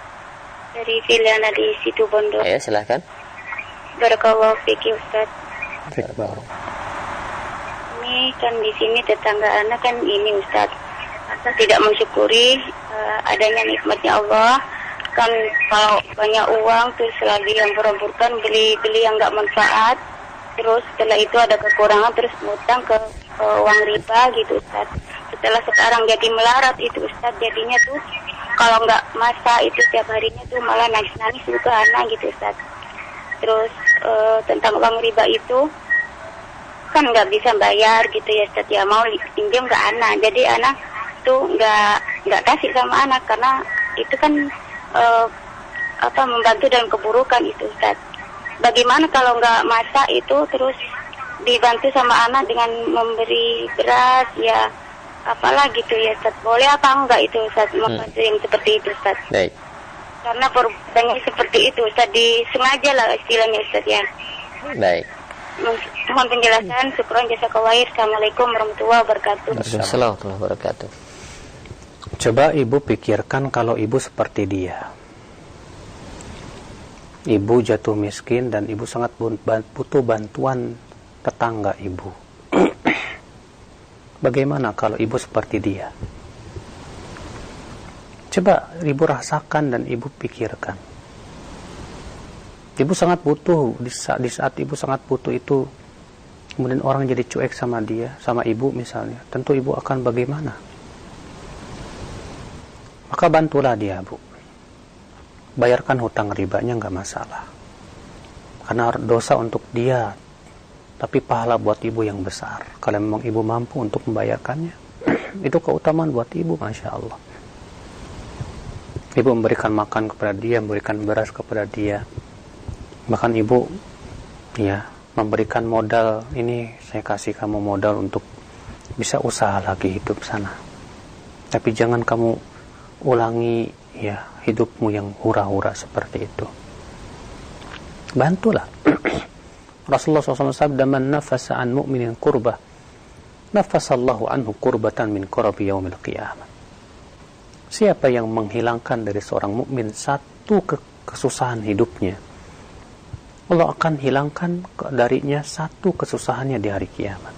Dari Filiana di situ Bondo. Ya silakan. Barakallahu fikir Ustaz ini kan di sini tetangga anak kan ini Ustaz. Tidak mensyukuri uh, adanya nikmatnya Allah. Kan kalau banyak uang terus lagi yang berebutan beli-beli yang nggak manfaat terus setelah itu ada kekurangan terus ngutang ke uh, uang riba gitu Ustaz. Setelah sekarang jadi melarat itu Ustaz jadinya tuh kalau nggak masa itu tiap harinya tuh malah nangis-nangis juga anak gitu Ustaz. Terus uh, tentang uang riba itu kan nggak bisa bayar gitu ya Ustaz. Ya mau pinjam ke anak. Jadi anak tuh nggak nggak kasih sama anak karena itu kan uh, apa membantu dalam keburukan itu Ustaz. Bagaimana kalau nggak masak itu terus dibantu sama anak dengan memberi beras ya apalah gitu ya Ustaz. Boleh apa enggak itu Ustaz hmm. membantu yang seperti itu Ustaz? Baik. Karena perbuatannya seperti itu Ustaz. Disengaja lah istilahnya Ustaz ya. Baik mohon penjelasan. Syukron jasa kawair Assalamualaikum warahmatullahi wabarakatuh. Assalamualaikum warahmatullahi wabarakatuh. Coba ibu pikirkan kalau ibu seperti dia. Ibu jatuh miskin dan ibu sangat butuh bantuan tetangga ibu. Bagaimana kalau ibu seperti dia? Coba ibu rasakan dan ibu pikirkan ibu sangat butuh di saat, di saat ibu sangat butuh itu kemudian orang jadi cuek sama dia sama ibu misalnya tentu ibu akan bagaimana? Maka bantulah dia bu. Bayarkan hutang ribanya nggak masalah. Karena dosa untuk dia tapi pahala buat ibu yang besar. Kalau memang ibu mampu untuk membayarkannya itu keutamaan buat ibu masya Allah. Ibu memberikan makan kepada dia memberikan beras kepada dia bahkan ibu ya memberikan modal ini saya kasih kamu modal untuk bisa usaha lagi hidup sana. Tapi jangan kamu ulangi ya hidupmu yang hura-hura seperti itu. Bantulah. Rasulullah SAW sabda man nafasa an mu'minin kurbah nafasallahu anhu kurbatan min kurabi yaumil qiyamah. Siapa yang menghilangkan dari seorang mukmin satu kesusahan hidupnya Allah akan hilangkan darinya satu kesusahannya di hari kiamat.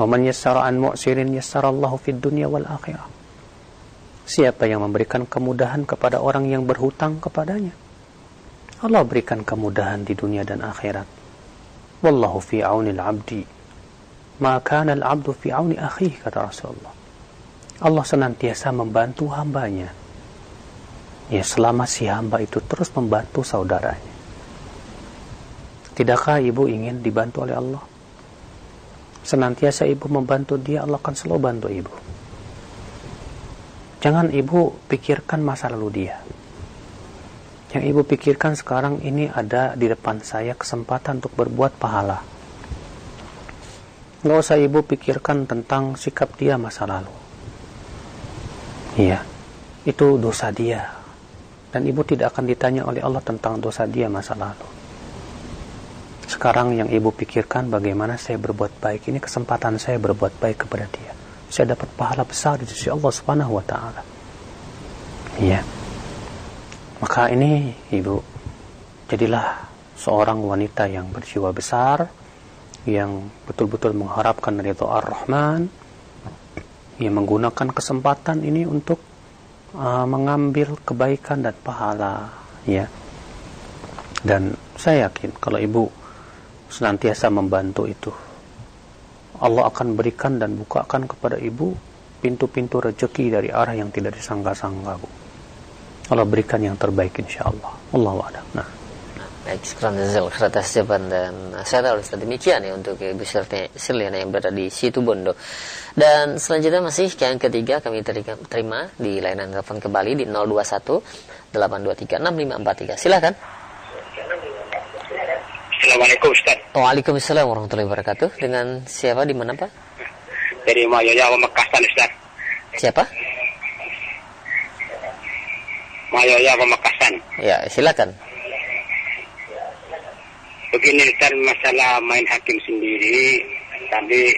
Waman yassara an mu'sirin yassarallahu fid dunya wal akhirah. Siapa yang memberikan kemudahan kepada orang yang berhutang kepadanya? Allah berikan kemudahan di dunia dan akhirat. Wallahu fi aunil abdi. Ma kana al-abdu fi auni akhihi kata Rasulullah. Allah senantiasa membantu hambanya ya selama si hamba itu terus membantu saudaranya. Tidakkah ibu ingin dibantu oleh Allah? Senantiasa ibu membantu dia, Allah akan selalu bantu ibu. Jangan ibu pikirkan masa lalu dia. Yang ibu pikirkan sekarang ini ada di depan saya kesempatan untuk berbuat pahala. Nggak usah ibu pikirkan tentang sikap dia masa lalu. Iya, itu dosa dia dan ibu tidak akan ditanya oleh Allah tentang dosa dia masa lalu. Sekarang yang ibu pikirkan bagaimana saya berbuat baik ini kesempatan saya berbuat baik kepada dia. Saya dapat pahala besar di sisi Allah Subhanahu wa taala. Iya. Maka ini ibu jadilah seorang wanita yang berjiwa besar yang betul-betul mengharapkan ridho Ar-Rahman yang menggunakan kesempatan ini untuk uh, mengambil kebaikan dan pahala ya. Dan saya yakin kalau ibu senantiasa membantu itu Allah akan berikan dan bukakan kepada ibu pintu-pintu rezeki dari arah yang tidak disangka-sangka bu. Allah berikan yang terbaik insya Allah. Allah wa'ala nah. Baik, sekarang jazal dan saya tahu Ustaz demikian ya untuk Ibu Sirliana yang berada di situ Bondo. Dan selanjutnya masih yang ketiga kami terima di layanan telepon kembali di 021 823 6543. Silakan. Assalamualaikum Ustaz. Waalaikumsalam warahmatullahi wabarakatuh. Dengan siapa di mana Pak? Dari Mayoya Pemekasan Ustaz. Siapa? Mayoya Pemekasan. Ya, silakan begini Ustaz masalah main hakim sendiri tapi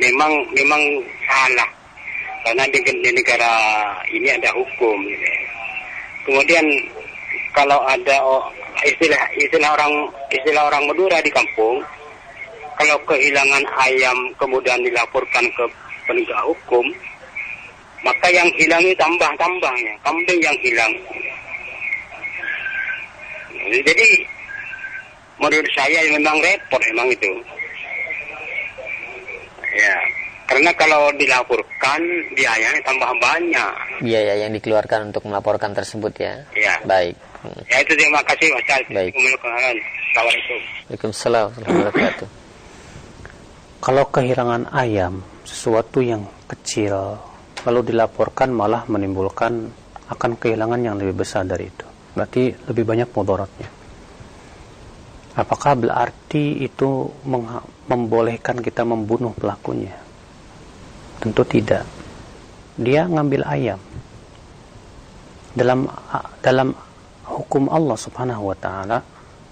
memang memang salah. Karena di, di negara ini ada hukum kemudian kalau ada istilah istilah orang istilah orang Madura di kampung kalau kehilangan ayam kemudian dilaporkan ke penegak hukum maka yang hilang itu tambah-tambahnya kambing yang hilang. Jadi menurut saya memang repot memang itu ya. Karena kalau dilaporkan biayanya tambah banyak. Biaya yang dikeluarkan untuk melaporkan tersebut ya? Ya. Baik. Ya itu terima kasih Mas baik. Assalamualaikum. Waalaikumsalam wabarakatuh. Kalau kehilangan ayam sesuatu yang kecil lalu dilaporkan malah menimbulkan akan kehilangan yang lebih besar dari itu. Berarti lebih banyak mudaratnya. Apakah berarti itu membolehkan kita membunuh pelakunya? Tentu tidak. Dia ngambil ayam. Dalam dalam hukum Allah Subhanahu wa taala,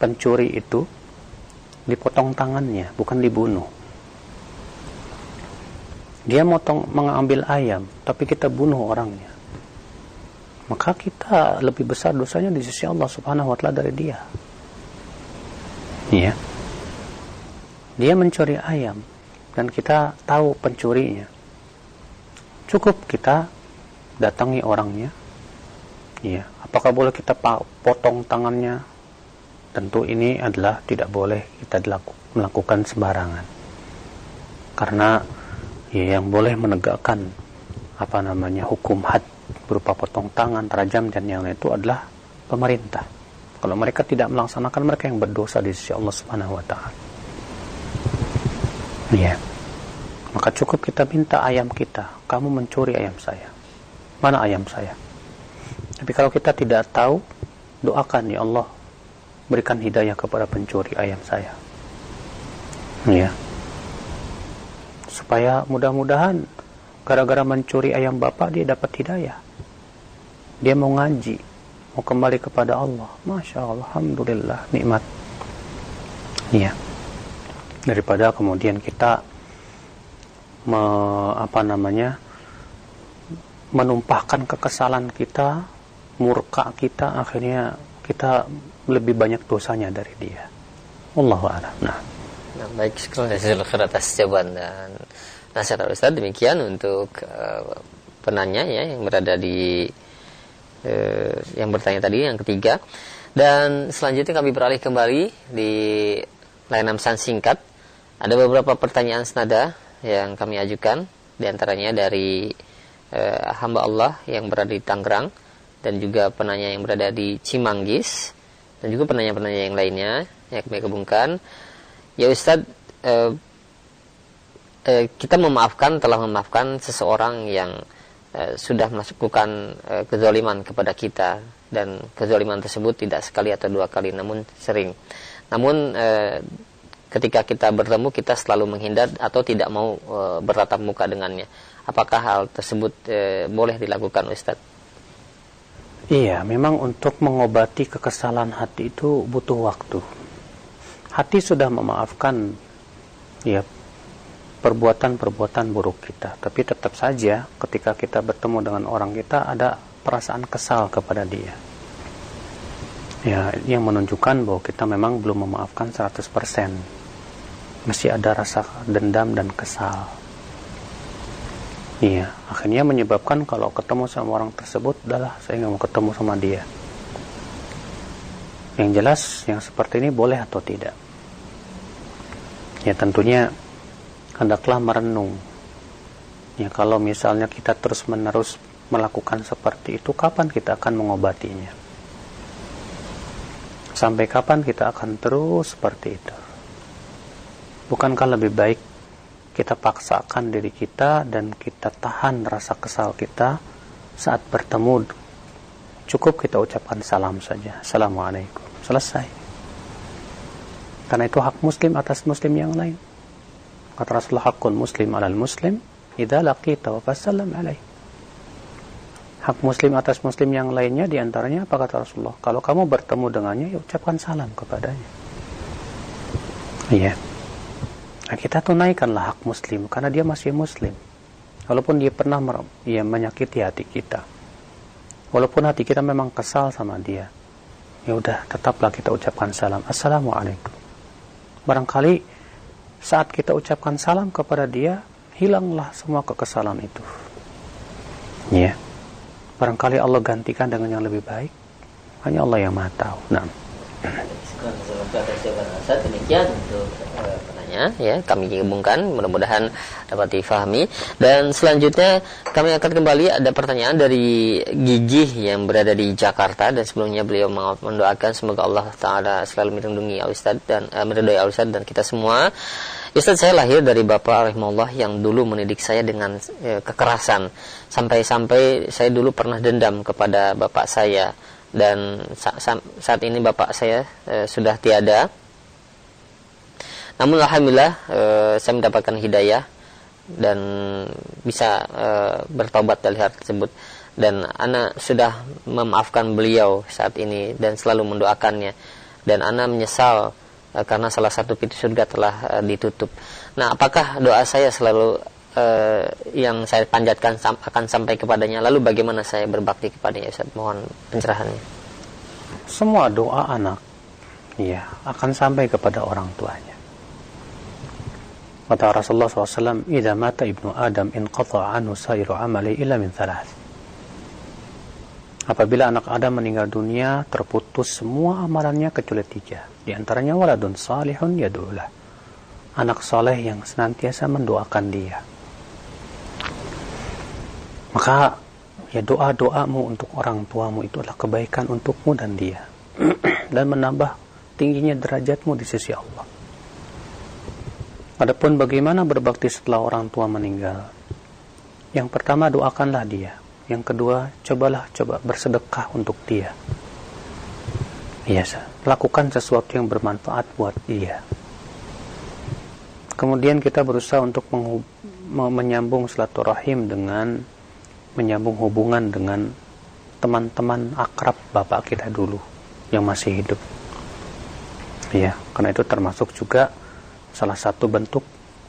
pencuri itu dipotong tangannya, bukan dibunuh. Dia motong mengambil ayam, tapi kita bunuh orangnya. Maka kita lebih besar dosanya di sisi Allah Subhanahu wa taala dari dia ya dia mencuri ayam. Dan kita tahu pencurinya. Cukup kita datangi orangnya. Ya apakah boleh kita potong tangannya? Tentu ini adalah tidak boleh kita melakukan sembarangan. Karena ya yang boleh menegakkan apa namanya hukum had berupa potong tangan, rajam dan yang lain itu adalah pemerintah. Kalau mereka tidak melaksanakan mereka yang berdosa di sisi Allah Subhanahu wa taala. Ya. Maka cukup kita minta ayam kita, kamu mencuri ayam saya. Mana ayam saya? Tapi kalau kita tidak tahu, doakan ya Allah berikan hidayah kepada pencuri ayam saya. Ya. Supaya mudah-mudahan gara-gara mencuri ayam bapak dia dapat hidayah. Dia mau ngaji, mau kembali kepada Allah Masya Allah Alhamdulillah nikmat iya daripada kemudian kita me, apa namanya menumpahkan kekesalan kita murka kita akhirnya kita lebih banyak dosanya dari dia. Allahu a'lam. Nah. Nah, baik, sekali atas jawaban dan nasihat Ustaz. Demikian untuk uh, penanya ya yang berada di eh, yang bertanya tadi yang ketiga. Dan selanjutnya kami beralih kembali di layanan pesan singkat ada beberapa pertanyaan senada yang kami ajukan di antaranya dari eh, hamba Allah yang berada di Tangerang dan juga penanya yang berada di Cimanggis dan juga penanya-penanya yang lainnya yang kami gabungkan ya Ustadz eh, eh, kita memaafkan telah memaafkan seseorang yang Eh, sudah melakukan uh, kezaliman kepada kita dan kezaliman tersebut tidak sekali atau dua kali namun sering. Namun uh, ketika kita bertemu kita selalu menghindar atau tidak mau uh, bertatap muka dengannya. Apakah hal tersebut uh, boleh dilakukan Ustaz? Iya, memang untuk mengobati kekesalan hati itu butuh waktu. Hati sudah memaafkan ya perbuatan-perbuatan buruk kita. Tapi tetap saja ketika kita bertemu dengan orang kita ada perasaan kesal kepada dia. Ya, yang menunjukkan bahwa kita memang belum memaafkan 100%. Masih ada rasa dendam dan kesal. Iya, akhirnya menyebabkan kalau ketemu sama orang tersebut, adalah saya nggak mau ketemu sama dia. Yang jelas, yang seperti ini boleh atau tidak. Ya tentunya hendaklah merenung. Ya kalau misalnya kita terus menerus melakukan seperti itu, kapan kita akan mengobatinya? Sampai kapan kita akan terus seperti itu? Bukankah lebih baik kita paksakan diri kita dan kita tahan rasa kesal kita saat bertemu? Cukup kita ucapkan salam saja. Assalamualaikum. Selesai. Karena itu hak muslim atas muslim yang lain. Kata Rasulullah hakun muslim alal muslim idza laqita wa fasallam alaih. Hak muslim atas muslim yang lainnya di antaranya apa kata Rasulullah? Kalau kamu bertemu dengannya ya ucapkan salam kepadanya. Iya. yeah. Nah, kita tunaikanlah hak muslim karena dia masih muslim. Walaupun dia pernah ya, menyakiti hati kita. Walaupun hati kita memang kesal sama dia. Ya udah, tetaplah kita ucapkan salam. Assalamualaikum. Barangkali saat kita ucapkan salam kepada dia, hilanglah semua kekesalan itu. Ya. Barangkali Allah gantikan dengan yang lebih baik. Hanya Allah yang maha tahu. Nah. Demikian untuk ya kami gabungkan mudah-mudahan dapat difahami. Dan selanjutnya kami akan kembali ada pertanyaan dari Gigi yang berada di Jakarta. Dan sebelumnya beliau mendoakan semoga Allah taala selalu melindungi Ustaz dan uh, meridai Ustaz dan kita semua. Ustaz saya lahir dari Bapak rahimahullah yang dulu mendidik saya dengan e, kekerasan. Sampai-sampai saya dulu pernah dendam kepada bapak saya. Dan sa saat ini bapak saya e, sudah tiada namun alhamdulillah e, saya mendapatkan hidayah dan bisa e, bertobat dari hal tersebut dan anak sudah memaafkan beliau saat ini dan selalu mendoakannya dan anak menyesal e, karena salah satu pintu surga telah ditutup. Nah, apakah doa saya selalu e, yang saya panjatkan sam akan sampai kepadanya? Lalu bagaimana saya berbakti kepadanya? Ustaz, mohon pencerahannya. Semua doa anak ya akan sampai kepada orang tuanya. Kata Rasulullah SAW, "Idza mata ibnu Adam inqata anhu sairu amali illa min thalath." Apabila anak Adam meninggal dunia, terputus semua amalannya kecuali tiga. Di antaranya waladun salihun yadulah. Anak soleh yang senantiasa mendoakan dia. Maka ya doa-doamu untuk orang tuamu itu adalah kebaikan untukmu dan dia. dan menambah tingginya derajatmu di sisi Allah. Adapun bagaimana berbakti setelah orang tua meninggal? Yang pertama doakanlah dia. Yang kedua, cobalah coba bersedekah untuk dia. Biasa, lakukan sesuatu yang bermanfaat buat dia. Kemudian kita berusaha untuk menyambung silaturahim dengan menyambung hubungan dengan teman-teman akrab bapak kita dulu yang masih hidup. Ya, karena itu termasuk juga salah satu bentuk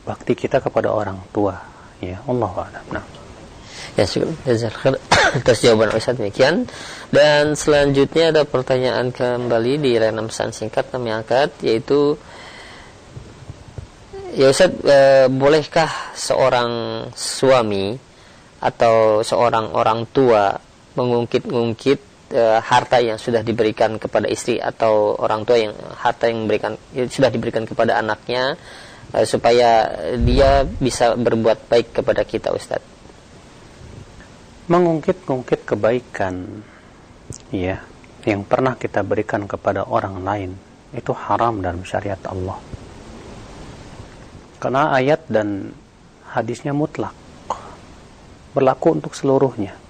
bakti kita kepada orang tua. Ya Allah a'lam. Nah. Ya syukur. Atas jawaban Ustaz demikian. Dan selanjutnya ada pertanyaan kembali di layanan pesan singkat kami angkat yaitu ya Ustaz e, bolehkah seorang suami atau seorang orang tua mengungkit-ungkit e, harta yang sudah diberikan kepada istri atau orang tua yang harta yang memberikan sudah diberikan kepada anaknya e, supaya dia bisa berbuat baik kepada kita Ustadz. Mengungkit-ungkit kebaikan ya yang pernah kita berikan kepada orang lain itu haram dalam syariat Allah. Karena ayat dan hadisnya mutlak berlaku untuk seluruhnya